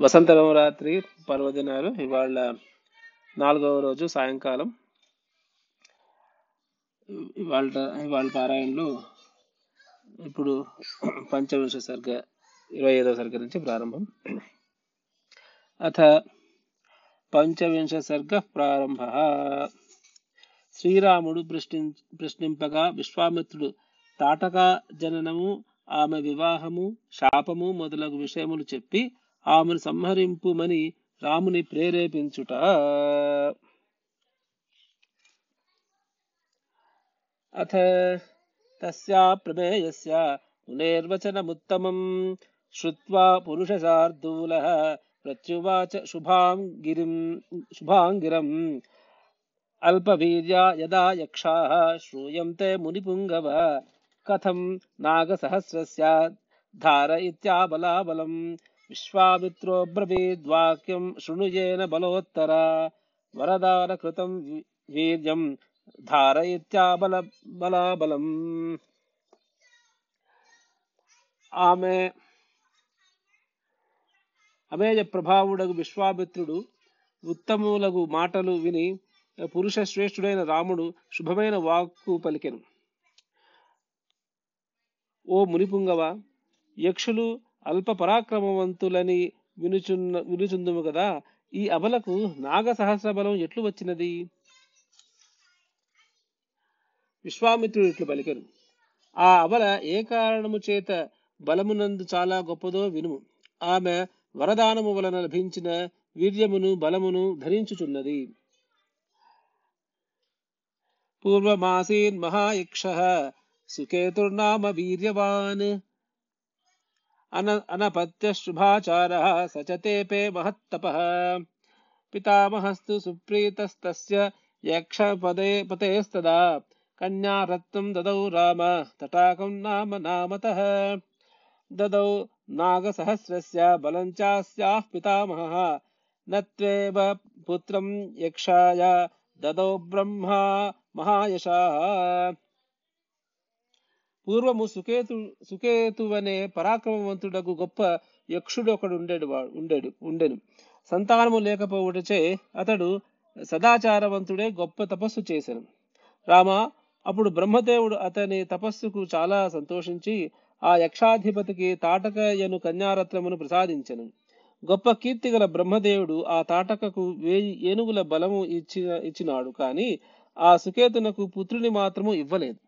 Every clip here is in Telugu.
వసంత నవరాత్రి పర్వదినాలు ఇవాళ నాలుగవ రోజు సాయంకాలం. ఇవాళ ఇవాళ పారాయణలు ఇప్పుడు పంచవింశ సర్గ ఇరవై ఐదవ సర్గ నుంచి ప్రారంభం. అథ పంచవింశ సర్గ ప్రారంభ. శ్రీరాముడు ప్రశ్ని ప్రశ్నింపగా విశ్వామిత్రుడు తాటక జననము ఆమె వివాహము శాపము మొదలగు విషయములు చెప్పి ఆమెను సంహరింపుమని రాముని ప్రేరేపించుట. అథ తస్యా ప్రమేయస్య మునేర్వచనముత్తమం శ్రుత్వా పురుషశార్దూలः ప్రత్యువాచ శుభాంగిరిం శుభాంగిరం. అల్పవీర్యా యదా యక్షాः శ్రూయంతే మునిపుంగవ కథం నాగసహస్రస్య ధార విశ్వామిత్రో బ్రవీద్వాక్యం శృణుయేన బలోత్తర వరదాన కృతం వీర్యం ధారయిత్యాబల బలాబలం ఆమె అమేజ ప్రభావుడగు విశ్వామిత్రుడు ఉత్తములగు మాటలు విని పురుష శ్రేష్ఠుడైన రాముడు శుభమైన వాక్కు పలికెను. ఓ మునిపుంగవ యక్షులు అల్ప పరాక్రమవంతులని వినుచున్న వినుచుందుము కదా. ఈ అబలకు నాగ సహస్ర బలం ఎట్లు వచ్చినది? విశ్వామిత్రుడు ఇట్లు పలికరు. ఆ అబల ఏ కారణము చేత బలమునందు చాలా గొప్పదో వినుము. ఆమె వరదానము వలన లభించిన వీర్యమును బలమును ధరించుచున్నది. పూర్వమాసీన్ మహాయక్ష సుకేతుర్నామ వీర్యవాన్ అన అనపత్య శుభాచార సచతేపే మహత్తప పితామహస్తు సుప్రీతస్తస్య యక్ష పదే పతేస్తదా కన్యారత్నం దదౌ రామ తటాకం నామ నామతః దదౌ నాగసహస్రస్య బలం చాస్యాః పితామహः నత్వేవ పుత్రం యక్షాయ దదౌ బ్రహ్మా మహాయశాः పూర్వము సుకేతు సుకేతువనే పరాక్రమవంతుడకు గొప్ప యక్షుడు ఒకడు ఉండేడు వాడు ఉండేడు ఉండెను. సంతానము లేకపోవుటచే అతడు సదాచారవంతుడే గొప్ప తపస్సు చేసెను. రామ అప్పుడు బ్రహ్మదేవుడు అతని తపస్సుకు చాలా సంతోషించి ఆ యక్షాధిపతికి తాటకయను కన్యారత్నమును ప్రసాదించెను. గొప్ప కీర్తి గల బ్రహ్మదేవుడు ఆ తాటకకు వేయి ఏనుగుల బలము ఇచ్చిన ఇచ్చినాడు. కాని ఆ సుకేతునకు పుత్రుని మాత్రము ఇవ్వలేదు.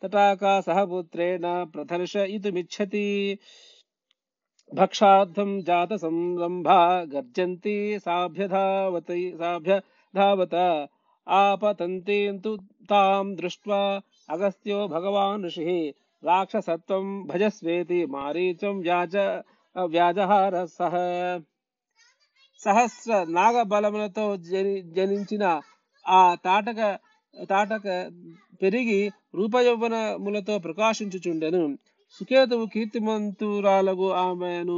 సత్తమం తటాకా సహ పుత్రేణ ప్రదర్శయితుమిచ్చతి భక్షార్థం జాత సంరంభా గర్జంతి సాభ్యధావత సాభ్యధావత ఆపతంతేంతు తాం దృష్ట్వా అగస్త్యో భగవాన్ ఋషి రాక్షసత్వం భజస్వేతి మారీచం వ్యాజ వ్యాజహార సహ సహస్ర నాగబలములతో జని జనించిన ఆ తాటక తాటక పెరిగి రూపయౌవనములతో ప్రకాశించుచుండెను. సుకేతువు కీర్తిమంతురాలకు ఆమెను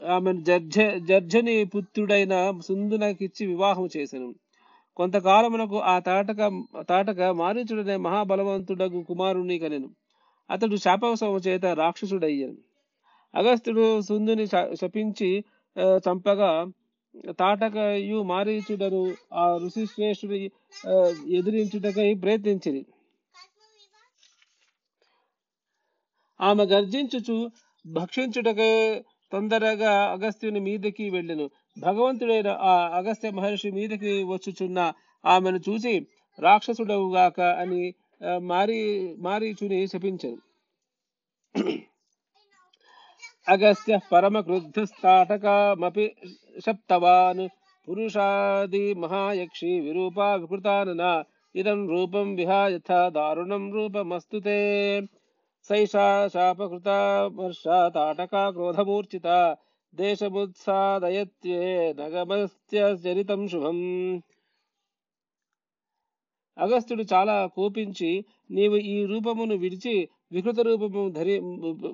ఆమెను జర్జ జర్జని పుత్రుడైన సుందునకిచ్చి వివాహం చేసెను. కొంతకాలమునకు ఆ తాటక తాటక మారీచుడనే మహాబలవంతుడకు కుమారుని కనెను. అతడు శాపవశము చేత రాక్షసుడయ్యాను. అగస్త్యుడు సుందుని శపించి చంపగా తాటకయు మారీచుడను ఆ ఋషిశ్రేష్ఠుడి ఎదిరించుటకై ప్రయత్నించిరి. ఆమె గర్జించుచు భక్షించుటకై తొందరగా అగస్త్యుని మీదకి వెళ్ళెను. భగవంతుడైన ఆ అగస్త్య మహర్షి మీదకి వచ్చుచున్న ఆమెను చూసి రాక్షసుడవుగాక అని మారీ మారి మారీచుని శపించను. అగస్త్య పరమక్రుద్ధస్తాటకామపి శప్తవాన్ పురుషాది మహాయక్షి విరూపా వికృతానన ఇదం రూపం విహాయథ దారుణం రూపమస్తు తే సైషా శాపకృత తాటకా క్రోధమూర్ఛిత దేశముత్సాదయత్యే నగమస్త్యచరితం శుభం అగస్త్యుడు చాలా కోపించి నీవు ఈ రూపమును విడిచి వికృత రూపము ధరి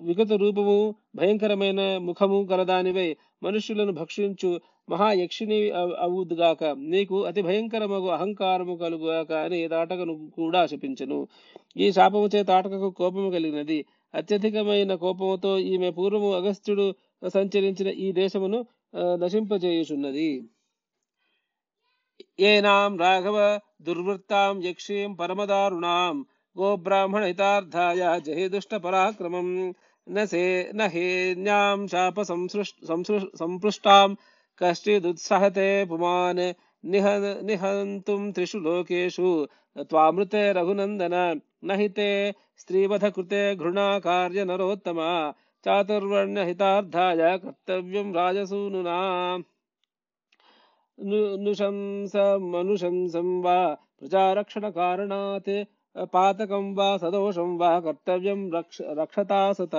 వికృత రూపము భయంకరమైన ముఖము గలదానివై మనుష్యులను భక్షించు మహాయక్షిని అవుదుగాక నీకు అతి భయంకరమగు అహంకారము కలుగుగాక అని తాటకను కూడా శపించను. ఈ శాపము చే తాటకకు కోపము కలిగినది. అత్యధికమైన కోపముతో ఈమె పూర్వము అగస్త్యుడు సంచరించిన ఈ దేశమును నశింపజేయుచున్నది. ఏనాం రాఘవ దుర్వృత్తాం యక్షీం పరమదారుణాం गोब्राह्मणितार्थाय जहि दुष्टपराक्रमम् न से न हेन्यां शाप सम्पृष्टां कश्चिदुत्सहते पुमान् निह निहन्तुं त्रिषु लोकेषु त्वामृते रघुनन्दन न हि ते स्त्रीवधकृते घृणा कार्य नरोत्तमा चातुर्वर्ण्यहितार्थाय कर्तव्यं राजसूनुना। नुशंसमनुशंसं वा प्रजारक्षणकारणात् నుశంసమనుశంసం వా పాతకం వా సదోషం వా కర్తవ్యం రక్ష రక్షతా సత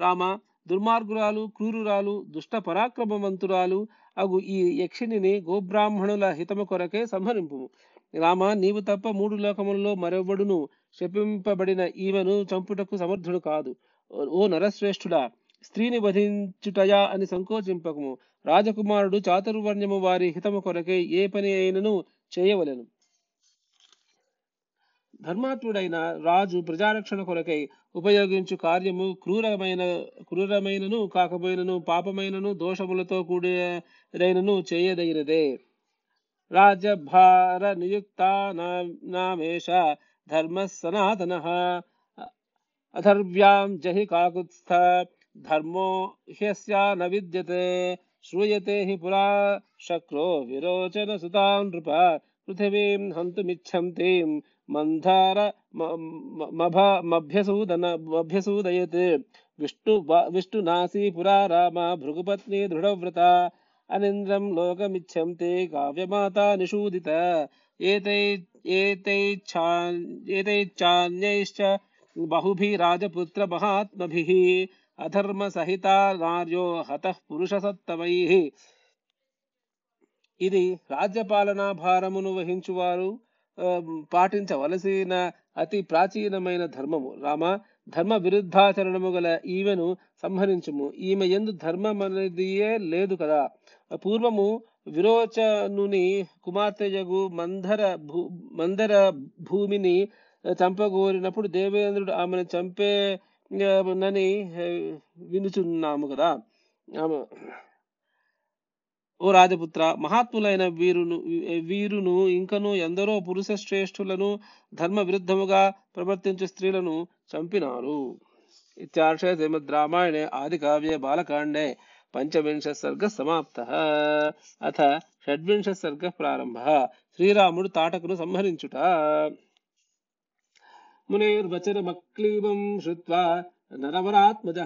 రామ దుర్మార్గురాలు క్రూరురాలు దుష్ట పరాక్రమవంతురాలు అగు ఈ యక్షిణిని గోబ్రాహ్మణుల హితము కొరకే సంహరింపు రామ నీవు తప్ప మూడు లోకములలో మరెవ్వడును శపింపబడిన ఈమెను చంపుటకు సమర్థుడు కాదు. ఓ- నరశ్రేష్ఠుడా స్త్రీని వధించుటయా అని సంకోచింపకము. రాజకుమారుడు చాతుర్వర్ణ్యము వారి హితము కొరకే ఏ పని అయినను చేయవలెను. ధర్మాత్ముడైన రాజు ప్రజారక్షణ కొరకై ఉపయోగించు కార్యము క్రూరమైన క్రూరమైనను కాకపోయినను పాపమైనను దోషములతో కూడినను చేయదగినదే. రాజభార నియుక్త నామేష ధర్మ సనాతన అధర్వ్యాం జహి కాకుత్స్థ ధర్మో హ్యస్యా న విద్యతే శ్రూయతే హి పురా శక్రో విరోచన సుతాం నృప పృథివీం హంతుమిచ్చంతీం మంధార మ- మ- మభ మభ్యసూదన మభ్యసూదయత్ విష్ణు విష్ణునాసీ పురా రామ భృగుపత్ని దృఢవ్రత అనింద్రం లోకమిచ్చంతే కావ్యమాత నిషూదిత ఏతై ఏతైచ్ఛా ఏతైచ్ఛాన్యైశ్చ బహుభిరాజపుత్ర మహాత్మభిః అధర్మ సహిత నార్యో హతః పురుషసత్తమైః ఇది రాజ్యపాలనా భారమును వహించువారు ఆ, పాటించవలసిన అతి ప్రాచీనమైన ధర్మము. రామ ధర్మ విరుద్ధాచరణము గల ఈమెను సంహరించుము. ఈమె ఎందు ధర్మం అనేదియే లేదు కదా. పూర్వము విరోచనుని కుమార్తెయగు మందర భూ మందర భూమిని చంపగోరినప్పుడు దేవేంద్రుడు ఆమెను చంపే నని వినుచున్నాము కదా. ఆమె ఓ రాజపుత్ర మహాత్ములైన వీరును వీరును ఇంకను ఎందరో పురుష శ్రేష్ఠులను ధర్మ విరుద్ధముగా ప్రవర్తించు స్త్రీలను చంపినారు. ఇత్యాశయ శ్రీమద్ రామాయణే ఆది కావ్య బాలకాండే పంచవింశ సర్గ సమాప్త. అథ షడ్వింశ సర్గ ప్రారంభ. శ్రీరాముడు తాటకును సంహరించుట. మునేర్వచన మక్లీబం శ్రుత్వా నరవరాత్మజ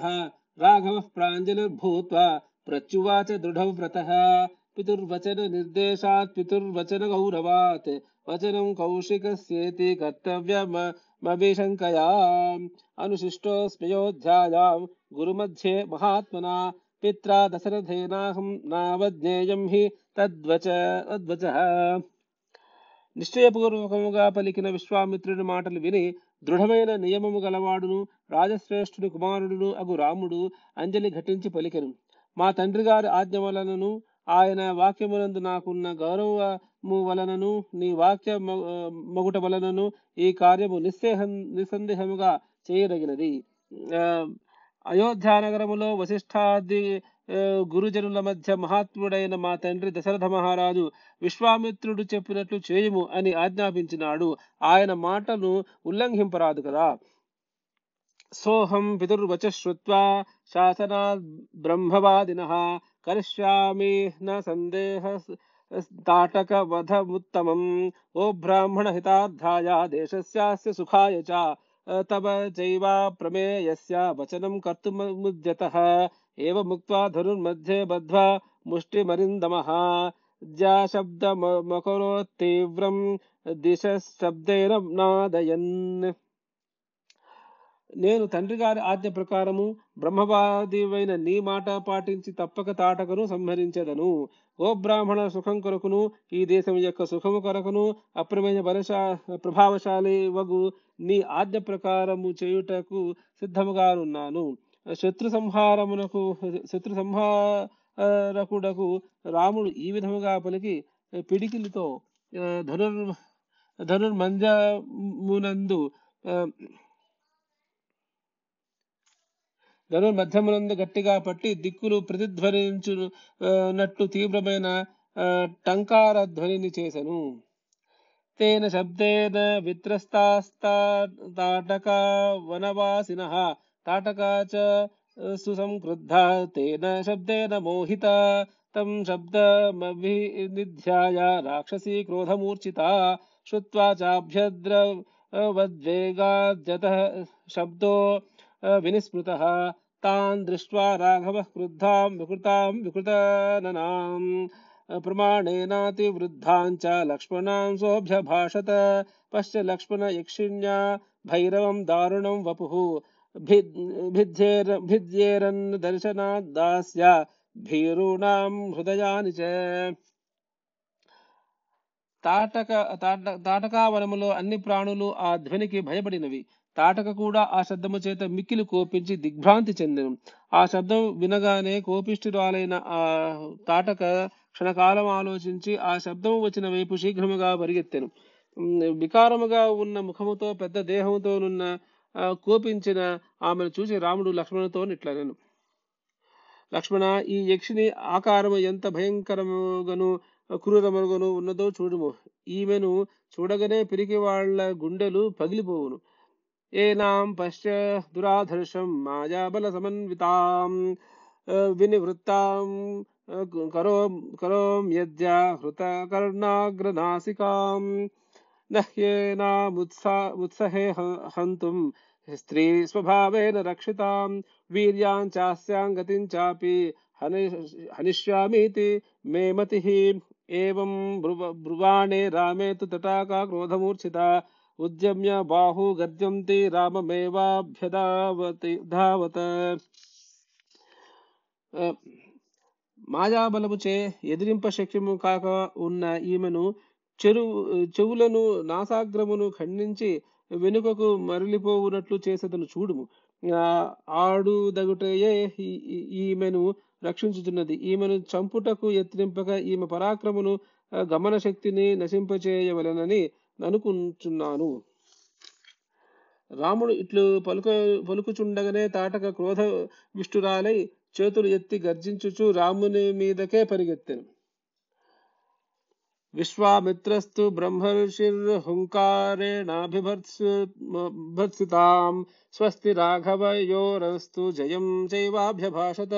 రాఘవ ప్రాంజలిర్భూత్వా प्रत्युवाच दृढव्रतः पितुर्वचन निर्देशात् पितुर्वचन गौरवात् वचनं कौशिकस्येति कर्तव्यमभिशङ्कया अनुशिष्टोऽस्म्योऽध्यायां गुरुमध्ये महात्मना पित्रा दशरथेनाहं नावज्ञेयं हि तद्वच తద్వచः నిశ్చయపూర్వకముగా పలికిన విశ్వామిత్రుడి మాటలు విని దృఢమైన నియమము గలవాడును రాజశ్రేష్ఠుని కుమారుడును అగు రాముడు అంజలి ఘటించి పలికెను మా తండ్రి గారి ఆజ్ఞ వలనను ఆయన వాక్యమునందు నాకున్న గౌరవము వలనను నీ వాక్య మ- మగుట వలనను ఈ కార్యము నిస్సేహం నిస్సందేహముగా చేయదగినది. ఆ, అయోధ్య నగరములో వశిష్ఠాది గురుజనుల మధ్య మహాత్ముడైన మా తండ్రి దశరథ మహారాజు విశ్వామిత్రుడు చెప్పినట్లు చేయుము అని ఆజ్ఞాపించినాడు. ఆయన మాటను ఉల్లంఘింపరాదు కదా. सोहम विदुर्वच श्रुत्वा शासना ब्रह्मवादिनः करिष्यामि न सन्देह ताटकवधमुत्तमम् ओ ब्राह्मणहितार्थाय देशस्यास्य सुखाय च, तव जैवा प्रमेयस्य वचनं कर्तुमुद्यतः एवमुक्त्वा धनुर्मध्ये बद्ध्वा मुष्टिमरिन्दमः। ज्याशब्दमकरोत्तीव्रं दिशशब्देन नादयन्। నేను తండ్రి గారి ఆజ్ఞ ప్రకారము బ్రహ్మవాదివైన నీ మాట పాటించి తప్పక తాటకను సంహరించదను. ఓ బ్రాహ్మణ సుఖం కొరకును ఈ దేశం యొక్క సుఖము కొరకును అప్రమేయ బలశా ప్రభావశాలి వగు నీ ఆజ్ఞ ప్రకారము చేయుటకు సిద్ధముగానున్నాను. శత్రు సంహారమునకు శత్రు సంహారకుడకు రాముడు ఈ విధముగా పలికి పిడికిలితో ధనుర్ ధనుర్మంజమునందు ఆ, ధనుర్మధ్యమునందు గట్టిగా పట్టి దిక్కులు ప్రతిధ్వనించునట్టు తీవ్రమైన టంకార ధ్వనిని చేశను తేన శబ్దేన విత్రస్తాస్తా వనవాసిన. తాటకా చ సుసంక్రుద్ధ. తేన శబ్దేన మోహిత. తం శబ్దమభినిధ్యాయ రాక్షసీ క్రోధమూర్ఛిత. శ్రుత్వా చాభ్యద్రవద్వేగాద్యత శబ్దో వినిస్మృత. తాన్ దృష్ట్వా రాఘవः క్రుద్ధాం వికృతాం వికృతననాం ప్రమాణేనాతివృద్ధాం చ లక్ష్మణాం సోऽభ్యభాషత పశ్చ లక్ష్మణ యక్షిణ్యా భైరవం దారుణం వపుః భిద్ భిద్యేర భిద్యేరన్ దర్శనాద్ దాస్య భీరూణాం హృదయాని చ తాటక తాట తాటకావనములో అన్ని ప్రాణులు ఆ ధ్వనికి భయపడినవి. తాటక కూడా ఆ శబ్దము చేత మిక్కిలి కోపించి దిగ్భ్రాంతి చెందెను. ఆ శబ్దం వినగానే కోపిష్ఠురాలైన ఆ తాటక క్షణకాలం ఆలోచించి ఆ శబ్దం వచ్చిన వైపు శీఘ్రముగా పరిగెత్తెను. వికారముగా ఉన్న ముఖముతో పెద్ద దేహంతోనున్న కోపించిన ఆమెను చూసి రాముడు లక్ష్మణుతో ఇట్లనెను లక్ష్మణ ఈ యక్షిని ఆకారము ఎంత భయంకరముగాను క్రూరముగాను ఉన్నదో చూడుము. ఈమెను చూడగానే పిరికి వాళ్ళ గుండెలు పగిలిపోవును. एनाम पश्य दुराधर्षं मायाबलसमन्वितां विनिवृत्तां करो करोम्यद्या हृतकर्णाग्रनासिकां न ह्येनामुत्सा, उत्सहे हन्तुं स्त्री स्वभावेन रक्षितां वीर्याञ्चास्यां गतिं चापि हनिष्यामीति मे मतिः। एवं ब्रुवाणे रामे तु तटाका क्रोधमूर्छिता ఉద్యమ్య బాహు గద్యంతి రామమేవాభ్యధావతి మాయాబలముచే ఎదిరింప శక్యము కాక ఉన్న ఈమెను చెరువు చెవులను నాసాగ్రమును ఖండించి వెనుకకు మరలిపోవునట్లు చేసేదను చూడుము. ఆడుదగుటయే ఈమెను రక్షించుతున్నది ఈమెను చంపుటకు ఎత్తింపక ఈమె పరాక్రమును గమన శక్తిని నశింపచేయవలెనని అనుకుంటున్నాను రాముడు ఇట్లు పలుక పలుకుచుండగానే తాటక క్రోధ విష్టురాలై చేతులు ఎత్తి గర్జించుచు రాముని మీదకే పరిగెత్తెను. విశ్వామిత్రస్తు బ్రహ్మర్షిర్హుంకారేణాభిభర్త్సితాం స్వస్తి రాఘవయోరస్తు జయం చైవాభ్యభాషత.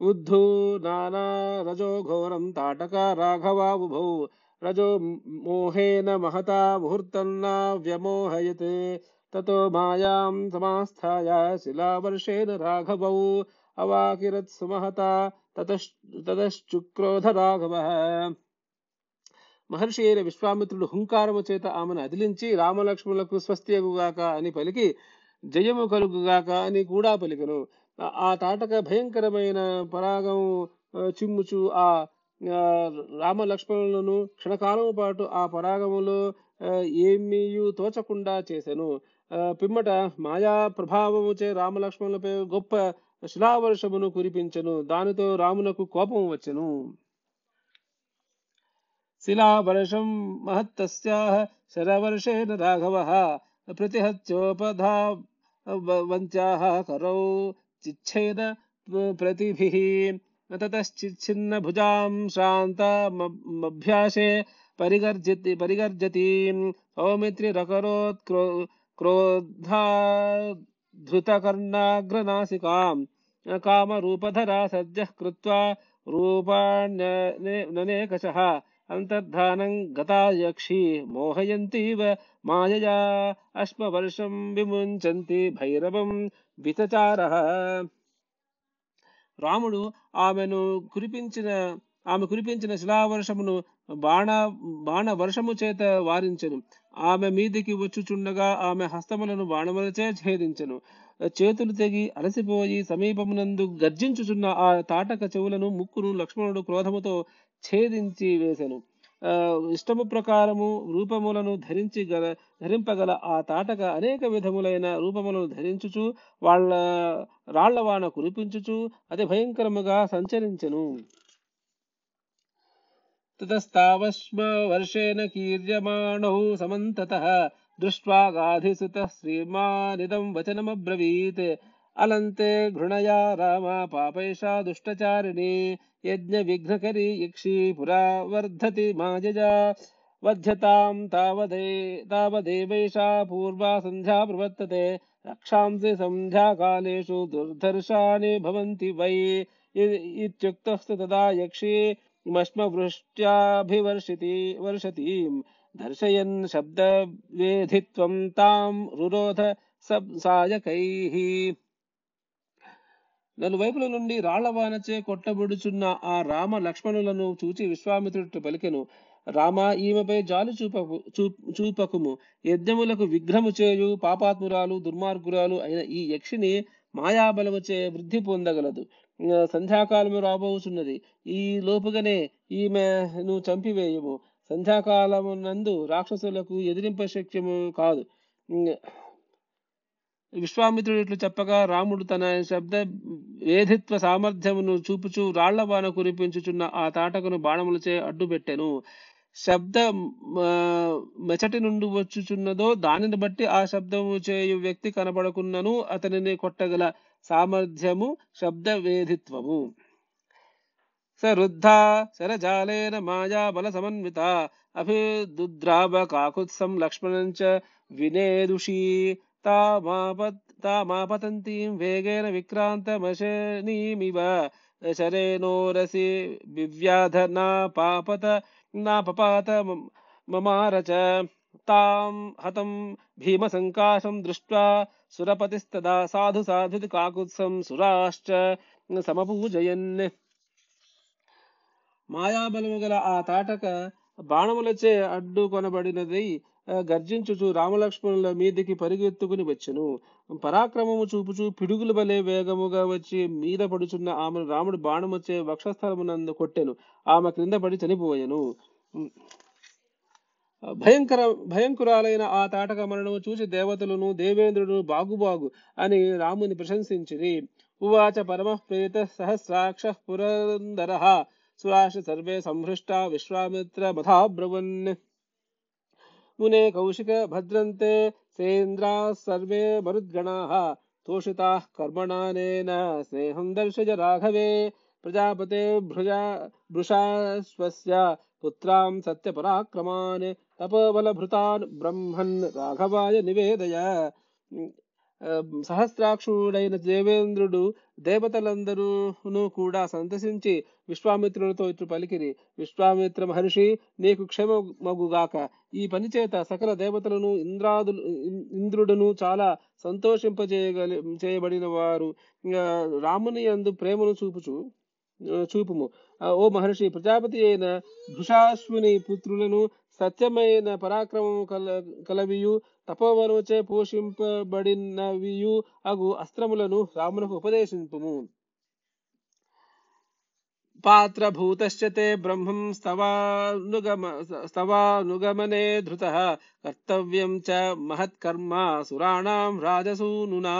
ఉద్ధూ నానా రజో ఘోరం తాటక రాఘవాబుభౌ రజో మోహేన మహతా ముహూర్తన్నా వ్యమోహయత్. తతో మాయాం సమాస్థాయ శిలావర్షేణ రాఘవౌ అవాకిరత్ సుమహత తతశ్చుక్రోధ రాఘవ. మహర్షి అయిన విశ్వామిత్రుడు హుంకారము చేత ఆమెను అదిలించి రామలక్ష్మణులకు స్వస్తియగుగాక అని పలికి జయము కలుగుగాక అని కూడా పలికను. ఆ- తాటక భయంకరమైన పరాగం చిమ్ముచు ఆ, రామ లక్ష్మణులను క్షణకాలము పాటు ఆ పరాగములో ఏమీయు తోచకుండా చేసెను. పిమ్మట మాయా ప్రభావముచే రామలక్ష్మణులపై గొప్ప శిలావర్షమును కురిపించెను. దానితో రామునకు కోపం వచ్చెను. శిలావర్షం మహత్తస్యాః శరవర్షేణ రాఘవ ప్రతిహత్యోపధా వంచాహ కరౌ చిచ్ఛేద ప్రతిభిః ततश्चिच्छिन्नभुजां श्रान्तामभ्यासे परिगर्जति परिगर्जतीं सौमित्रिरकरोत् क्रो क्रोद्धाधृतकर्णाग्रनासिकां कामरूपधरा सज्जः कृत्वा रूपाण्यनेकशः। अन्तर्धानं गता यक्षी मोहयन्तीव मायया। अश्मवर्षं विमुञ्चन्ति भैरवं वितचारः రాముడు ఆమెను కురిపించిన ఆమె కురిపించిన శిలావర్షమును బాణ బాణ వర్షము చేత వారించెను. ఆమె మీదికి వచ్చుచుండగా ఆమె హస్తములను బాణములచే ఛేదించెను. చేతులు తెగి అలసిపోయి సమీపమునందు గర్జించుచున్న ఆ తాటక చెవులను ముక్కును లక్ష్మణుడు క్రోధముతో ఛేదించి వేసెను. ఇష్టము ప్రకారము రూపములను ధరించి గల ధరింపగల ఆ తాటక అనేక విధములైన రూపములను ధరించుచు వాళ్ళ రాళ్ళవాన కురిపించుచు అతి భయంకరముగా సంచరించెను. తతస్తావశ్మ వర్షేణ కీర్యమాణౌ సమంతత దృష్ట్వా గాధిసుత శ్రీమానిదం వచనమబ్రవీత్. अलन्ते घृणया रामा पापैषा दुष्टचारिणी यज्ञविघ्नकरी यक्षी पुरा वर्धति माजजा वध्यतां तावदे तावदेवैषा पूर्वा सन्ध्या प्रवर्तते रक्षांसि सन्ध्याकालेषु दुर्धर्षाणि भवन्ति वै। इत्युक्तस्तु तदा यक्षी मश्मवृष्ट्याभिवर्षति वर्षतीं दर्शयन् शब्दवेधित्वं तां रुरोध सायकैः। నలువైపుల నుండి రాళ్ళవానచే కొట్టబడుచున్న ఆ రామ లక్ష్మణులను చూచి విశ్వామిత్రుడు పలికెను రామ ఈమెపై జాలి చూపకు చూ- చూపకుము. యజ్ఞములకు విఘ్నము చేయు పాపాత్మురాలు దుర్మార్గురాలు అయిన ఈ యక్షిని మాయాబలముచే వృద్ధి పొందగలదు. సంధ్యాకాలము రాబోచున్నది. ఈ లోపుగానే ఈమెను చంపివేయము. సంధ్యాకాలము నందు రాక్షసులకు ఎదిరింప శక్యము కాదు. విశ్వామిత్రుడు ఇట్లు చెప్పగా రాముడు తన శబ్ద వేధిత్వ సామర్థ్యమును చూపుచూ రాళ్ళవాన కురిపించుచున్న ఆ తాటకును బాణములచే అడ్డుపెట్టెను. శబ్ద మెచటి నుండి వచ్చుచున్నదో దానిని బట్టి ఆ శబ్దము చేయు వ్యక్తి కనబడకున్నను అతనిని కొట్టగల సామర్థ్యము శబ్ద వేధిత్వము. సరుద్ధా శరజాలేన మాయా బల సమన్విత అభిదుద్రావ కాకుత్సం లక్ష్మణం చ వినేదుషీ తామాపత్ తామాపతంతీం వేగేన విక్రాంతమశనీమివ శరేణోరసి వివ్యాధ నా పాపత నా పపాత మమ- మమార చ తాం హతం భీమసంకాశం దృష్ట్వా సురపతిస్తదా సాధు సాధుతి కాకుత్సం సురాశ్చ సమపూజయన్ మాయాబలము గల ఆ తాటక బాణములచే అడ్డుకొనబడినది ఆ, గర్జించుచు రామలక్ష్మణుల మీదికి పరిగెత్తుకుని వచ్చెను. పరాక్రమము చూపుచు పిడుగులు వలె వేగముగా వచ్చి మీద పడుచున్న ఆమెను రాముడు బాణముచ్చే వక్షస్థలమునందు కొట్టెను. ఆమె క్రింద పడి చనిపోయెను. భయంకర భయంకురాలైన ఆ తాటక మరణము చూసి దేవతలను దేవేంద్రుడు బాగుబాగు అని రాముని ప్రశంసించిరి. ఉవాచ పరమ ప్రేత సహస్రాక్ష పురందర. సురాశ సర్వే సంహృష్ట విశ్వామిత్ర మథాబ్రవన్. मुने कौशिक भद्रन्ते सेन्द्रा सर्वे मरुद्गणाः तोषिताः कर्मणानेन स्नेहं दर्शज राघवे। प्रजापते भृजा भृशा स्वस्य पुत्रां सत्यपराक्रमान् तपोबलभृतान् ब्रह्मन् राघवाय निवेदय। సహస్రాక్షుడైన దేవేంద్రుడు దేవతలందరూను కూడా సంతసించి విశ్వామిత్రులతో ఇట్లు పలికిరి. విశ్వామిత్ర మహర్షి నీకు క్షేమమగుగాక. ఈ పని చేత సకల దేవతలను ఇంద్రాదులు ఇంద్రుడును చాలా సంతోషింపజేయగలి చేయబడిన వారు రాముని యందు ప్రేమను చూపుచు చూపుము. ఓ మహర్షి ప్రజాపతి అయిన భృషాశ్విని పుత్రులను సత్యమైన పరాక్రమము కల కలవియు తపోవనముచే పోషింపబడినవియు అగు అస్త్రములను రామునకు ఉపదేశింపుము పాత్రభూతశ్చ తే బ్రహ్మం స్తవానుగమ స్తవానుగమనే ధృతః కర్తవ్యం చ మహత్కర్మ సురాణాం రాజసూనునా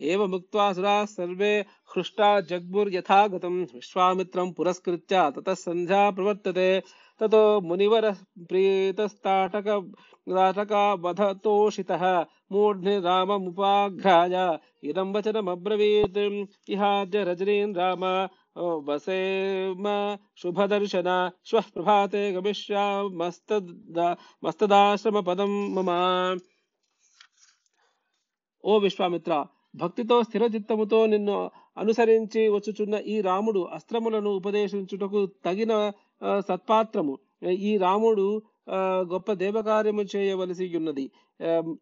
ఏవముక్త్వా సురాः సర్వే హృష్టా జగ్ముర్యథాగతం విశ్వామిత్రం పురస్కృత్య తతः సంధ్యా ప్రవర్తతే తతో మునివర ప్రీతస్తాటక తాటకావధతోషితः మూఢ్ని రామముపాఘ్రాయ ఇదం వచనమబ్రవీత్ ఇహాద్య రజనీన్ రామ వసేమ శుభదర్శన శ్వః ప్రభాతే గమిష్యామస్తదాశ్రమ పదం మమ ఓ విశ్వామిత్ర భక్తితో స్థిర చిత్తముతో నిన్ను అనుసరించి వచ్చుచున్న ఈ రాముడు అస్త్రములను ఉపదేశించుటకు తగిన ఆ, సత్పాత్రము. ఈ రాముడు గొప్ప దేవకార్యము చేయవలసి ఉన్నది.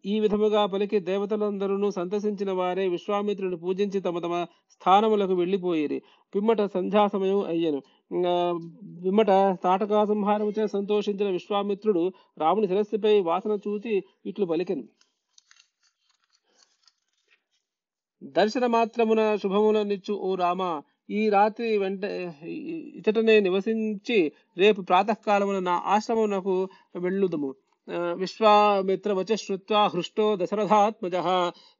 ఈ విధముగా పలికి దేవతలందరూ సంతసించిన వారే విశ్వామిత్రుని పూజించి తమ తమ స్థానములకు వెళ్ళిపోయేది పిమ్మట సంధ్యా సమయం అయ్యను పిమ్మట తాటకా సంహారముచే సంతోషించిన విశ్వామిత్రుడు రాముని శిరస్సుపై వాసన చూచి ఇట్లు పలికెను. దర్శన మాత్రమున శుభములనిచ్చు ఓ రామ! ఈ రాత్రి వెంట ఇతటనే నివసించి రేపు ప్రాతకాలమున నా ఆశ్రమమునకు వెళ్ళుదము. ఆ, విశ్వామిత్ర వచ శ్రుత్వా హృష్టో దశరథాత్మజ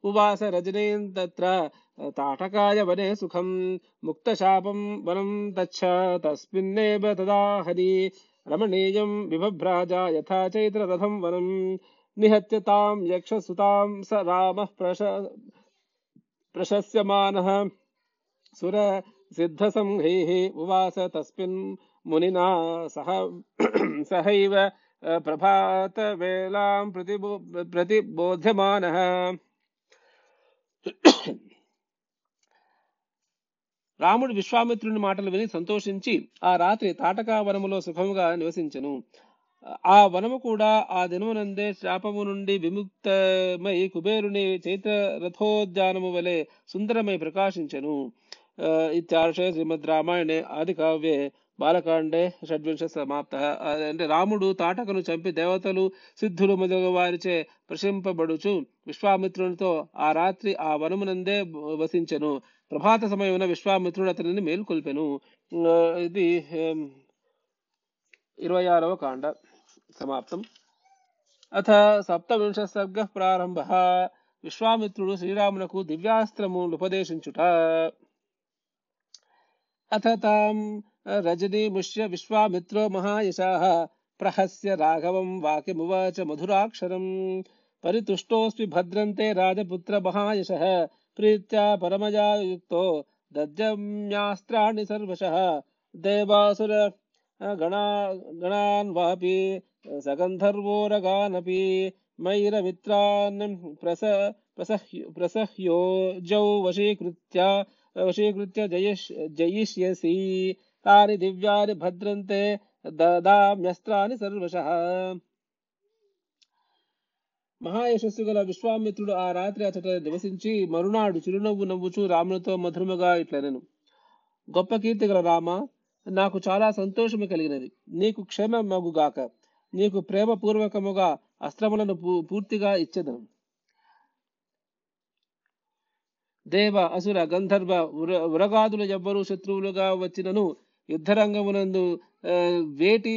ఉవాస రజనేన్ తత్ర తాటకాయ వనే సుఖం ముక్తశాపం వనం తచ్చ తస్మిన్నేవ తదా హరి రమణీయం విభభ్రాజ యథా చైత్రరథం వనం నిహత్య తాం యక్షసుతాం స రామః ప్రశ ప్రశస్యమానः. సుర సిద్ధసంహైः ఉవాస తస్మిన్ మునినా సహ సహైవ ప్రభాత వేలాం ప్రతిబో రాముడు విశ్వామిత్రుని మాటలు విని సంతోషించి ఆ రాత్రి తాటకా వనములో సుఖముగా నివసించను. ఆ వనము కూడా ఆ దినమునందే శాపము నుండి విముక్తమై కుబేరుని చైత్ర రథోద్యానము వలె సుందరమై ప్రకాశించను. ఇత్యార్షే శ్రీమద్ రామాయణే ఆది కావ్యే బాలకాండే షడ్వింశ సమాప్త అంటే రాముడు తాటకను చంపి దేవతలు సిద్ధులు మొదలగు వారిచే ప్రశంపబడుచు విశ్వామిత్రునితో ఆ రాత్రి ఆ వనమునందే వసించెను ప్రభాత సమయమున విశ్వామిత్రుడు అతనిని మేల్కొల్పెను। ఇది ఇరవై ఆరవ కాండ సమాప్తం। అథ సప్తవింశ సర్గ ప్రారంభ। విశ్వామిత్రుడు శ్రీరామునకు దివ్యాస్త్రములు ఉపదేశించుట। अथ तां रजनीमुष्य विश्वामित्रो महायशाः। प्रहस्य राघवं वाक्यमुवाच मधुराक्षरम्। परितुष्टोऽस्मि भद्रन्ते राजपुत्रमहायशः प्रीत्या परमया युक्तो दद्यम्यास्त्राणि सर्वशः। देवासुर, गणा, गणान् वापि, सगन्धर्वोरगानपि, मैरमित्रान् प्रस, प्रसह्यो जौ वशीकृत्य వశీకృత్య వశీకృత్య జయిష్ జయిష్యసి తాని దివ్యాని భద్రంతే సర్వశ సర్వశః మహాయశస్సు గల విశ్వామిత్రుడు ఆ రాత్రి అతట నివసించి మరునాడు చిరునవ్వు నవ్వుచూ రామునితో మధురముగా ఇట్లనెను. గొప్ప కీర్తి గల రామ నాకు చాలా సంతోషము కలిగినది. నీకు క్షేమమగుగాక. నీకు ప్రేమ పూర్వకముగా అస్త్రములను పూ- పూర్తిగా ఇచ్చెదను. దేవ అసుర గంధర్వ ఉర ఉరగాదులు ఎవ్వరూ శత్రువులుగా వచ్చినను యుద్ధరంగమునందు వేటి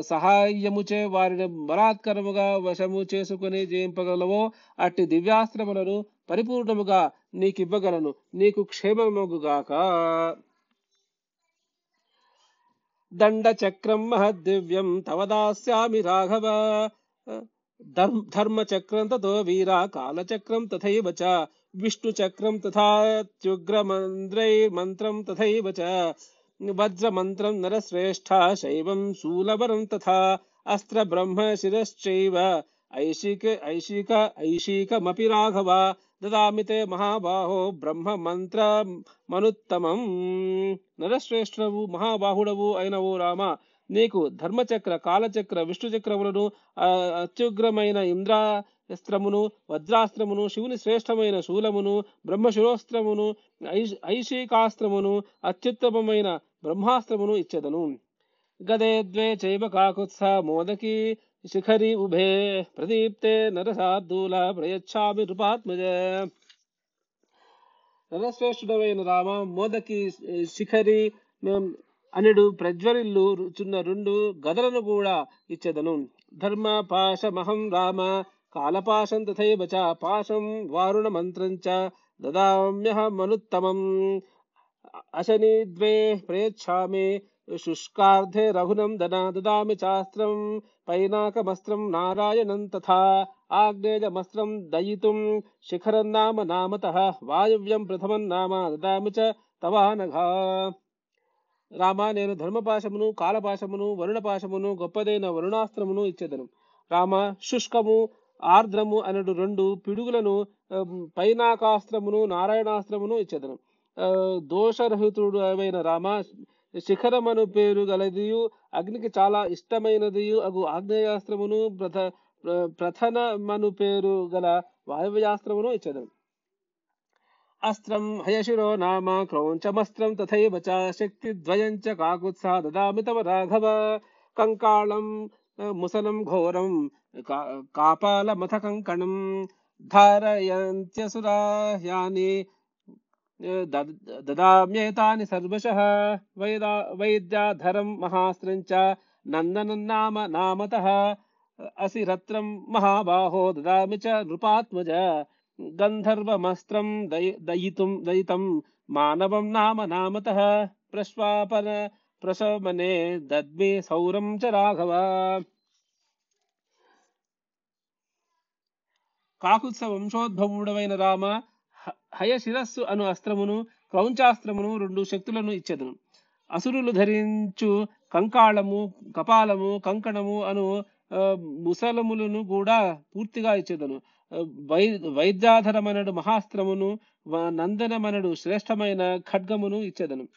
సహాయముచే వారిని బలాత్కరముగా వశము చేసుకుని జయింపగలవో అట్టి దివ్యాస్త్రములను పరిపూర్ణముగా నీకివ్వగలను. నీకు క్షేమముగాక. దండ చక్రం మహద్దివ్యం తవ దాస్యామి రాఘవ. ధర్మ చక్రం తతో వీరా కాలచక్రం తథైవ చ. विष्णुचक्रं तथा त्युग्रमन्द्रैर्मन्त्रं तथैव च। वज्रमन्त्रं नरश्रेष्ठा शैवं शूलवरं तथा अस्त्रब्रह्म शिरश्चैव ऐशिक ऐशिक, ऐशिकमपि राघव। ददामि ते महाबाहो ब्रह्म मंत्र ब्रह्ममन्त्रमनुत्तमम् नरश्रेष्ठनवु, महाबाहुडवु ऐनवो राम। నీకు ధర్మచక్ర కాలచక్ర విష్ణు చక్రములను అత్యుగ్రమైన ఇంద్రాస్త్రమును వజ్రాస్త్రమును శివుని శ్రేష్టమైన శూలమును బ్రహ్మశిరోస్త్రమును ఐష్- ఐషికాస్త్రమును అత్యుత్తమమైన బ్రహ్మాస్త్రమును ఇచ్చెదను. గదే ద్వే చైవ కాకుత్స మోదకి శిఖరి ఉభే ప్రదీప్తే నరసార్దూల ప్రయచ్చామి నృపాత్మజ. నరశ్రేష్ఠుడమైన రామ మోదకి శిఖరి అనడు ప్రజ్వరిల్లు రుచున్న రెండు గదలను కూడా ఇచ్చెదను. ధర్మ పాశమహం రామ కాలపాశం తథైవ చ పాశం వారుణ మంత్రం చ దదామ్యహమనుత్తమం అశని ద్వే ప్రయచ్ఛామి శుష్కార్థే రఘునందన దదామి చాస్త్రం పైనాకమస్త్రం నారాయణం తథా ఆగ్నేయమస్త్రం దయితుం శిఖరం నామ నామతః వాయువ్యం ప్రథమం నామ దదామి చ తవానఘా. రామ నేను ధర్మపాశమును కాలపాశమును వరుణపాశమును గొప్పదైన వరుణాస్త్రమును ఇచ్చేదను. రామ శుష్కము ఆర్ద్రము అనడు రెండు పిడుగులను పైనాకాస్త్రమును నారాయణాస్త్రమును ఇచ్చేదను. దోషరహితుడు అయిన రామ శిఖరమను పేరు గలదియు అగ్నికి చాలా ఇష్టమైనదియు అగు ఆగ్నేయాస్త్రమును ప్రథ ప్రథనమను పేరు గల వాయవ్యాస్త్రమును ఇచ్చేదను. అస్త్రం హయశిరో నామ క్రౌంచమస్త్రం తథైవ చ శక్తిద్వయం చ కాకుత్సా దదామి తవ రాఘవ కంకాళం ఆ, ముసలం ఘోరం కా- కాపాలమథ కంకణం ధారయంత్యసురాహ్యాని దద్- దదామ్యేతాని సర్వశః వైదా వైద్యాధరం మహాస్త్రం చ నందనం నామ నామతః అసిరత్రం మహాబాహో దదామి చ నృపాత్మజ గంధర్వమస్త్రం దయి- దయితుం దయితం మానవం నామ నామత ప్రశ్వాపన ప్రశమనే దద్మే సౌరం చ రాఘవ కాకుత్స వంశోద్భవుడవైన రామ హ- హయశిరస్సు అను అస్త్రమును క్రౌంచాస్త్రమును రెండు శక్తులను ఇచ్చెదను. అసురులు ధరించు కంకాళము కపాలము కంకణము అను ఆ, ముసలములను కూడా పూర్తిగా ఇచ్చేదను. వై వైద్యాధరమనడు మహాస్త్రమును నందనమనడు శ్రేష్టమైన ఖడ్గమును ఇచ్చేదను.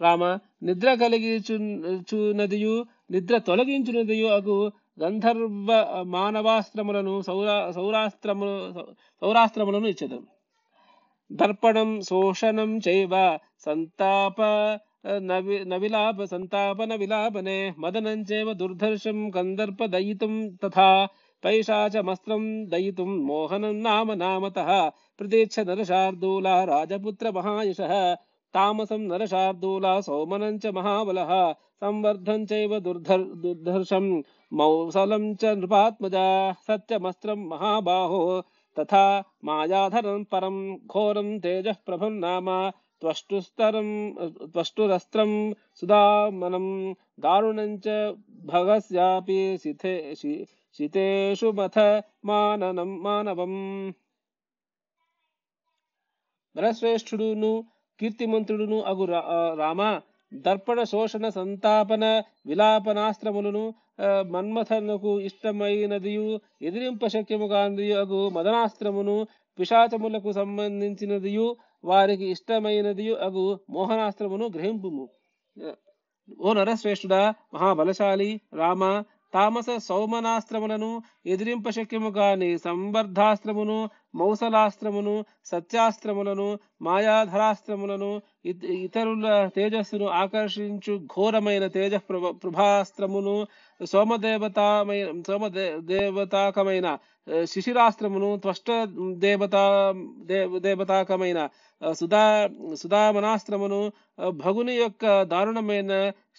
రామ నిద్ర కలిగించునదియు నిద్ర తొలగించునదియు అగు గంధర్వ మానవాస్త్రములను సౌరా సౌరాస్త్రము సౌరాస్త్రములను ఇచ్చేదను. దర్పణం శోషణం చైవ సంతాప నవి నవిలాప సంతాపన విలాపనే మదనం చైవ దుర్ధర్షం కందర్ప దయితుం తథా పైశాచమస్త్రం దయితుం మోహనం నామ నామతః ప్రతీక్ష నరశార్దూల రాజపుత్ర మహాయశః తామసం నరశార్దూల సౌమనం చ మహాబలః సంవర్ధం చైవ దుర్ధర్ దుర్ధర్షం మౌసలం చ నృపాత్మజ సత్యమస్త్రం మహాబాహో తథా మాయాధరం పరం ఘోరం తేజః ప్రభం నామ త్వష్టుస్తరం త్వష్టురస్త్రం సుదామనం దారుణం భగస్యాపి శిథే శి- శితేషు మథ మాననం మానవం వరశ్రేష్ఠుడును కీర్తిమంతుడును అగు రా- రామ దర్పణ శోషణ సంతాపన విలాపనాస్త్రములను మన్మథనకు మన్మథనుకు ఇష్టమైనదియు ఎదిరింప శక్యముగాందియు అగు మదనాస్త్రమును పిశాచములకు సంబంధించినదియు వారికి ఇష్టమైనది అగు మోహనాస్త్రమును గ్రహింపుము. ఓ నరశ్రేష్ఠుడా మహాబలశాలి రామ తామస సౌమనాస్త్రములను ఎదిరింప శక్యము కాని సంవర్ధాస్త్రమును మౌసలాస్త్రమును సత్యాస్త్రములను మాయాధరాస్త్రములను ఇతరుల తేజస్సును ఆకర్షించు ఘోరమైన తేజ ప్రభాస్త్రమును సోమదేవతమైన సోమదే దేవతాకమైన శిశిరాస్త్రమును త్వష్ట దేవతా దేవ దేవతాకమైన సుధా సుధామనాస్త్రమును భగుని యొక్క దారుణమైన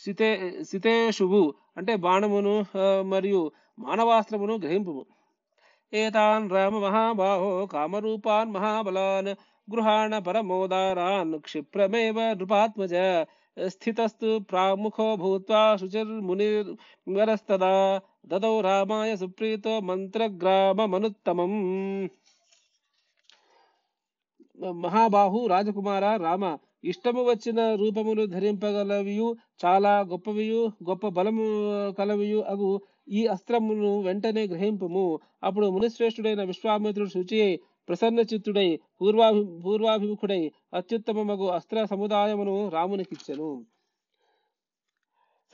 సితే సితేషువు అంటే బాణమును మరియు మానవాస్త్రమును గ్రహింపుము. ఏతాన్ రామ మహాబాహో కామరూపాన్ మహాబలాన్ గృహాణ పరమోదారాన్ క్షిప్రమేవ నృపాత్మజ స్థితస్తు ప్రాముఖో భూత్వా శుచిర్మునిర్వరస్తదా దదౌ రామాయ సుప్రీతో మంత్రగ్రామమనుత్తమం. మహాబాహు రాజకుమార రామ ఇష్టము వచ్చిన రూపములు ధరింపగలవియు చాలా గొప్పవియు గొప్ప బలము కలవియు అగు ఈ అస్త్రమును వెంటనే గ్రహింపము. అప్పుడు మునిశ్రేష్ఠుడైన విశ్వామిత్రుడు శుచి అయి ప్రసన్న చిత్తుడై పూర్వాభి పూర్వాభిముఖుడై అత్యుత్తమమగు అస్త్ర సముదాయమును రామునికిచ్చెను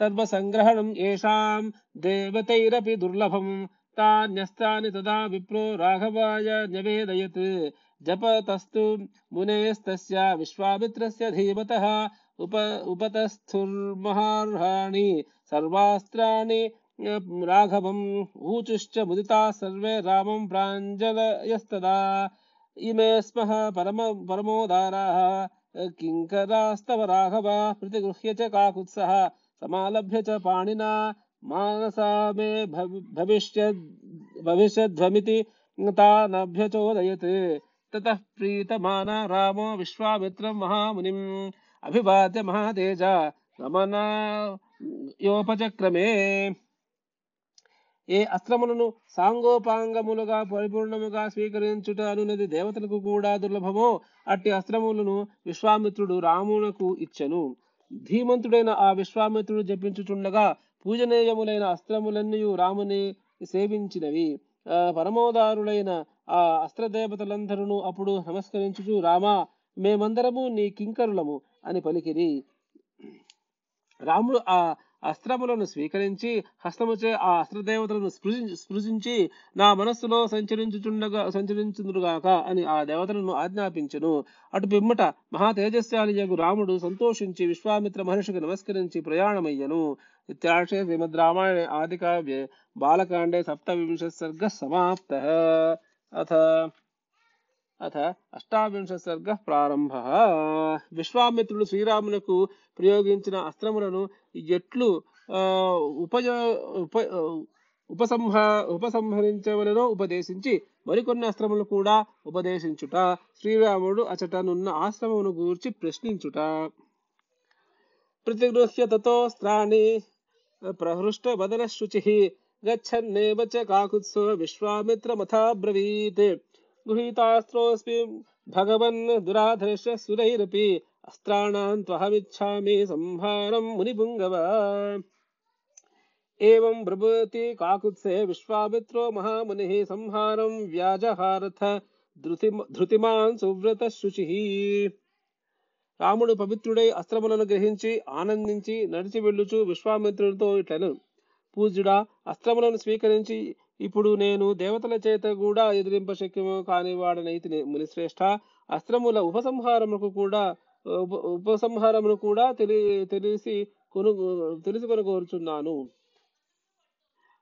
సర్వసంగ్రహణం ఏషాం దేవతైరపి దుర్లభం తాన్యస్త్రాని తదా విప్రో రాఘవాయ న్యవేదయత్ జపతస్తు మునేస్తస్య విశ్వామిత్రస్య ధీమతః ఉప ఉపతస్థుర్మహార్హాణి సర్వాస్త్రాణి राघवम् ऊचुश्च मुदिता सर्वे रामं प्राञ्जलयस्तदा। इमे स्मः परम, परमोदाराः। किङ्करास्तव राघव प्रतिगृह्य च काकुत्सः। समालभ्य च पाणिना मानसा मे भविष्य, भविष्यध्वमिति तानभ्यचोदयत् ततः प्रीतमाना रामो विश्वामित्रं महामुनिम् अभिवाद्य महातेज। रमणायोपचक्रमे ఏ అస్త్రములను సాంగోపాంగములుగా పరిపూర్ణముగా స్వీకరించుట అనున్నది దేవతలకు కూడా దుర్లభమో అట్టి అస్త్రములను విశ్వామిత్రుడు రామునకు ఇచ్చెను. ధీమంతుడైన ఆ విశ్వామిత్రుడు జపించుచుండగా పూజనీయములైన అస్త్రములన్నీ రాముని సేవించినవి. ఆ, పరమోదారులైన ఆ అస్త్రదేవతలందరూ అప్పుడు నమస్కరించుచు రామా మేమందరము నీ కింకరులము అని పలికిరి. రాముడు ఆ అస్త్రములను స్వీకరించి హస్తముచే ఆ అస్త్రదేవతలను స్పృశి స్పృశించి నా మనస్సులో సంచరించుచుండగా సంచరించుదురుగాక అని ఆ దేవతలను ఆజ్ఞాపించును. అటు పిమ్మట మహా యగు రాముడు సంతోషించి విశ్వామిత్ర మహర్షికి నమస్కరించి ప్రయాణమయ్యను. ఇత్యాశే శ్రీమద్ రామాయణే ఆది కావ్యే బాలకాండే సప్తవింశ సర్గ సమాప్త. అథ అథ అష్టావింశ సర్గ ప్రారంభ. విశ్వామిత్రుడు శ్రీరామునకు ప్రయోగించిన అస్త్రములను ఎట్లు ఆ, ఉపజ ఉప ఉపసంహ ఉపసంహరించవలనో ఉపదేశించి మరికొన్ని అస్త్రములు కూడా ఉపదేశించుట శ్రీరాముడు అచటనున్న ఆశ్రమమును గూర్చి ప్రశ్నించుట. ప్రతిగృహ్య తతోస్త్రాణి ప్రహృష్ట వదన శుచి గచ్చన్నేవ చ కాకుత్సో విశ్వామిత్రమథాబ్రవీత్ గృహీతాస్త్రోస్మి భగవన్ దురాధర్ష సురైరపి అస్త్రాణాం త్వహమిచ్చామి సంహారం మునిపుంగవ ఏవం బ్రభూతి కాకుత్సే విశ్వామిత్రో మహామునిః సంహారం వ్యాజహారథ ధృతి ధృతిమాన్ సువ్రత శుచి రాముడు పవిత్రుడై అస్త్రములను గ్రహించి ఆనందించి నడిచి వెళ్ళుచు విశ్వామిత్రుడితో ఇట్లను। పూజ్యుడా అస్త్రములను స్వీకరించి ఇప్పుడు నేను దేవతల చేత కూడా ఎదిరింప శక్యము కాని వాడనైతిని మునిశ్రేష్ఠ అస్త్రముల ఉపసంహారములకు కూడా ఉప ఉపసంహారమును కూడా తెలి తెలిసి కొను తెలుసుకొని కోరుచున్నాను.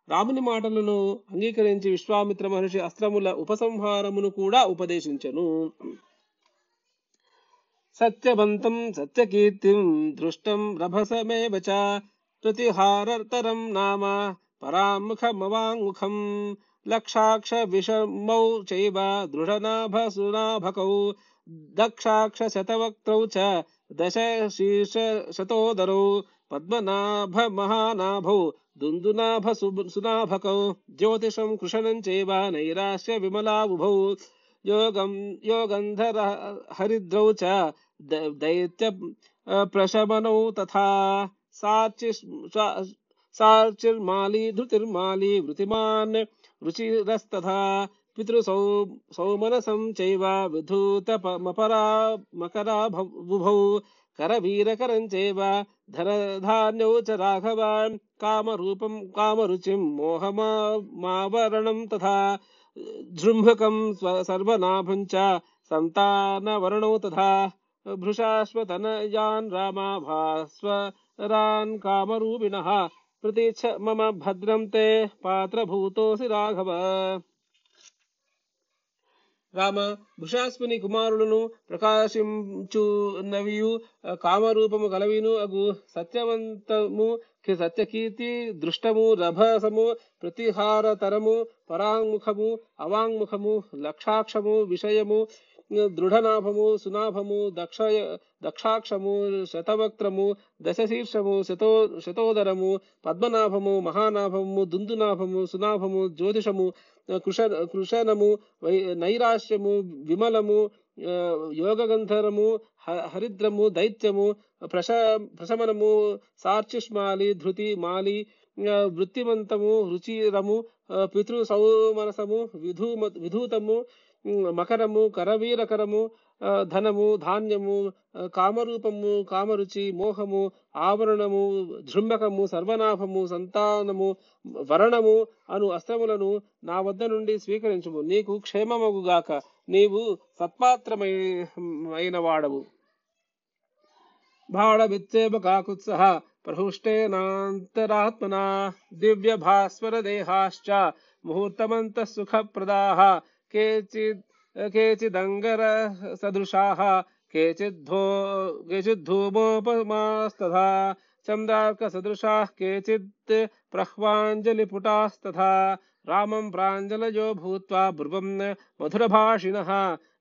రాముని మాటలను అంగీకరించి విశ్వామిత్ర మహర్షి అస్త్రముల ఉపసంహారమును కూడా ఉపదేశించెను. సత్యవంతం సత్యకీర్తిం దృష్టం రభసమేవ प्रतिहारतरं नाम परामुखमवाङ्मुखम् लक्षाक्षविषमौ चैव दृढनाभसुनाभकौ दक्षाक्षशतवक्त्रौ च दशशीर्षशतोदरौ पद्मनाभमहानाभौ दुन्दुनाभसुनाभकौ ज्योतिषं कृशनं चैव नैराश्य विमलाबुभौ योगं योगन्धर हरिद्रौ च दैत्य प्रशमनौ तथा साचिर्माली, धृतिर्माली, वृतिमान्, रुचिरस्तथा, पितृसौ, सौमनसं चैव विधूतमपरा बुभौ करवीरकरं चैव धनधान्यौ च राघवान्, कामरूपं, कामरुचिं मोहमावरणं तथा, जृम्भकं सर्वनाभं च सन्तानवर्णौ तथा, भृशाश्वतनयान् रामा చ రాఘవాన్ కామరూపం మమ భద్రం తే పాత్రభూతోసి రాఘవ రామ భుషాస్మిని కుమారులను ప్రకాశించున్నవియు కామరూపము కలవిను అగు సత్యవంతము సత్యకీర్తి దృష్టము రభసము ప్రతిహారతరము పరాంగుఖము అవాంగ్ముఖము లక్షాక్షము విషయము దృఢనాభము సునాభము దక్ష దక్షాక్షము శతవక్త్రము దశశీర్షము శతో శతోదరము పద్మనాభము మహానాభము దుందునాభము సునాభము జ్యోతిషము కృష కృషణము వై నైరాశ్యము విమలము యోగగంధరము హరిద్రము దైత్యము ప్రశ ప్రశమనము సార్చిష్మాలి ధృతి మాలి వృత్తిమంతము రుచిరము పితృ సౌమనసము విధూమ విధూతము మకరము కరవీరకరము ధనము ధాన్యము కామరూపము కామరుచి మోహము ఆవరణము జృంభకము సర్వనాభము సంతానము వరణము అను అస్త్రములను నా వద్ద నుండి స్వీకరించుము. నీకు క్షేమమగుగాక నీవు సత్పాత్రమైన వాడవు. బాణవిచ్చేవ కాకుత్సః ప్రహృష్టేనాంతరాత్మనా దివ్య భాస్వర దేహాశ్చ ముహూర్తమంతః సుఖప్రదాహ కేచిద్ కేచిదంగర సదృశాः కేచిద్ధో కేచిద్ధూమోపమాస్తథా చందార్క సదృశాः కేచిత్ ప్రహ్వాంజలిపుటాస్తథా రామం ప్రాంజలయో భూత్వా బ్రువం మధురభాషిణः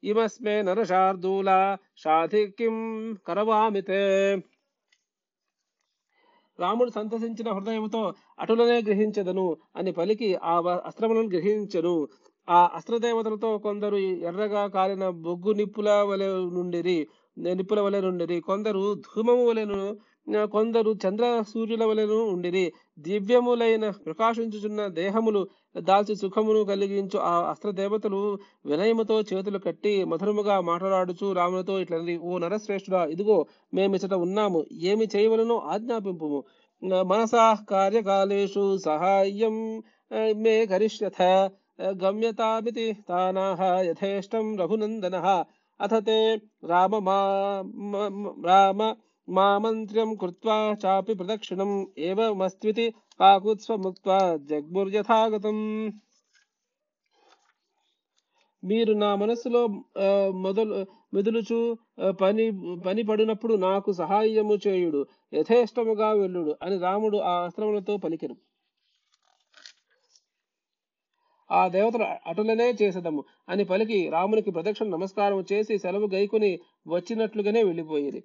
ఇమస్మే నరశార్దూల షాధి కిం కరవామితే రాముడు సంతసించిన హృదయముతో అటులనే గ్రహించదను అని పలికి ఆ వ- అస్త్రములను గ్రహించెను ఆ అస్త్రదేవతలతో కొందరు ఎర్రగా కాలిన బొగ్గు నిప్పుల వలె నుండిరి నిప్పుల వలె నుండిరి. కొందరు ధూమము వలెను కొందరు చంద్ర సూర్యుల వలెను ఉండిరి. దివ్యములైన ప్రకాశించుచున్న దేహములు దాల్చి సుఖమును కలిగించు ఆ అస్త్రదేవతలు వినయముతో చేతులు కట్టి మధురముగా మాట్లాడుచు రాములతో ఇట్లని ఓ నరశ్రేష్ఠుడా ఇదిగో మేమిచట ఉన్నాము. ఏమి చేయవలనో ఆజ్ఞాపింపుము. మనసా కార్యకాలేషు సహాయం మే కరిష్యథ గమ్యతామితి తానాహ యథేష్టం రఘునందన। అథ తే రామ మా మ- మ- రామ మామంత్ర్యం కృత్వా చాపి ప్రదక్షిణం ఏవమస్త్వితి కాకుత్స్వముక్త్వా జగ్ముర్యథాగతం। మీరు నా మనసులో మొదలు మెదులుచు పని పని పడినప్పుడు నాకు సహాయము చేయుడు యథేష్టముగా వెళ్ళుడు అని రాముడు ఆ అస్త్రములతో పలికెను। ఆ దేవతలు అటులనే చేసేదము. అని పలికి రామునికి ప్రదక్షిణ నమస్కారం చేసి సెలవు గైకుని వచ్చినట్లుగానే వెళ్ళిపోయేది.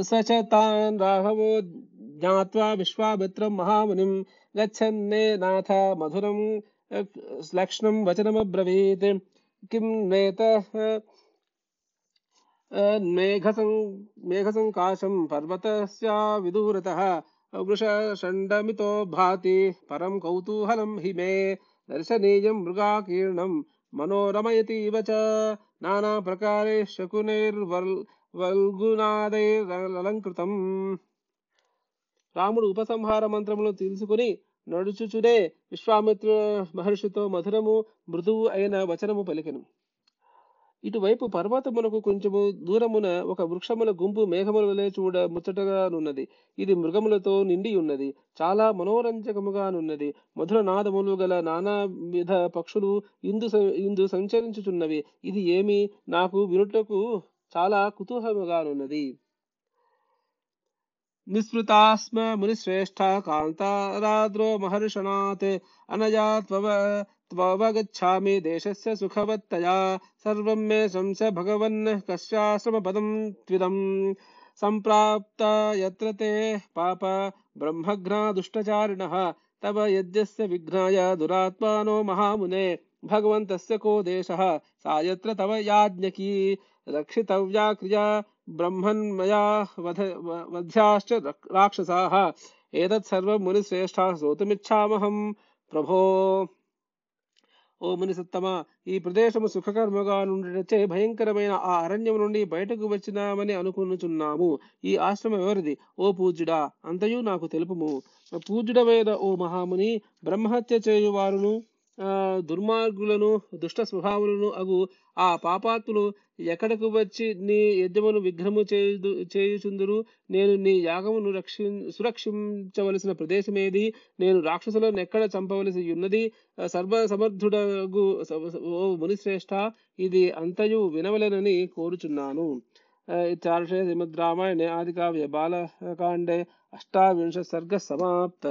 సచతాన్ రాఘవో జ్ఞాత్వా విశ్వామిత్రం మహాముని గచ్చన్నే నాథ మధురం లక్ష్మణం వచనమబ్రవీత్ కిం నేత మేఘసంకాశం పర్వత విదూరత वृषषण्डमितो भाति परं कौतूहलं हि मे దర్శనీయం మృగాకీర్ణం మనోరమయతీవ చ నానా ప్రకారే శకునైర్వల్ వల్గునాదైరలంకృతం రాముడు ఉపసంహార మంత్రములు తెలుసుకుని నడుచుచుడే విశ్వామిత్ర మహర్షితో మధురము మృదువు అయిన వచనము పలికెను. ఇటువైపు పర్వతమునకు కొంచెము దూరమున ఒక వృక్షముల గుంపు మేఘముల వలె చూడ ముచ్చటగానున్నది. ఇది మృగములతో నిండి ఉన్నది చాలా మనోరంజకముగానున్నది. మధుర నాదములు గల నానా విధ పక్షులు ఇందు ఇందు సంచరించుచున్నవి. ఇది ఏమి? నాకు వినుటకు చాలా కుతూహముగానున్నది నిస్మృతాస్మ మునిశ్రేష్ఠ కాంతారాద్రో మహర్షణాత్ అనయా त्ववगच्छा देश से सुखवत्तया। सर्व मे शंस भगवन् कस्याश्रमपदं त्विदम् सम्प्राप्ता यत्र ते पाप ब्रह्मघ्ना दुष्टचारिण, तव यज्ञस्य विघ्नाय दुरात्मानो महामुने, भगवन्तस्य को देशः। सा यत्र तव याज्ञकी, रक्षितव्या क्रिया ब्रह्मन्मया वध वध्याश्च राक्षसाः। एतत् सर्वं मुनिश्रेष्ठाः श्रोतुमिच्छामहं प्रभो। ఓ మునిసత్తమ ఈ ప్రదేశము సుఖకర్మగా నుండిచే భయంకరమైన ఆ అరణ్యం నుండి బయటకు వచ్చినామని అనుకునుచున్నాము. ఈ ఆశ్రమం ఎవరిది? ఓ పూజ్యుడా అంతయు నాకు తెలుపుము. పూజ్యుడమైన ఓ మహాముని బ్రహ్మహత్య చేయువారును దుర్మార్గులను దుష్ట స్వభావులను అగు ఆ పాపాత్ములు ఎక్కడకు వచ్చి నీ యజ్ఞమును విగ్రహము చేయుదు చేయుచుందురు? నేను నీ యాగమును రక్షి సురక్షించవలసిన ప్రదేశమేది? నేను రాక్షసులను ఎక్కడ చంపవలసి ఉన్నది? సర్వ సమర్థుడగు ఓ మునిశ్రేష్ఠ ఇది అంతయు వినవలెనని కోరుచున్నాను. ఆ, శ్రీమద్ రామాయణే ఆదికావ్య బాలకాండే అష్టావింశ సర్గ సమాప్త.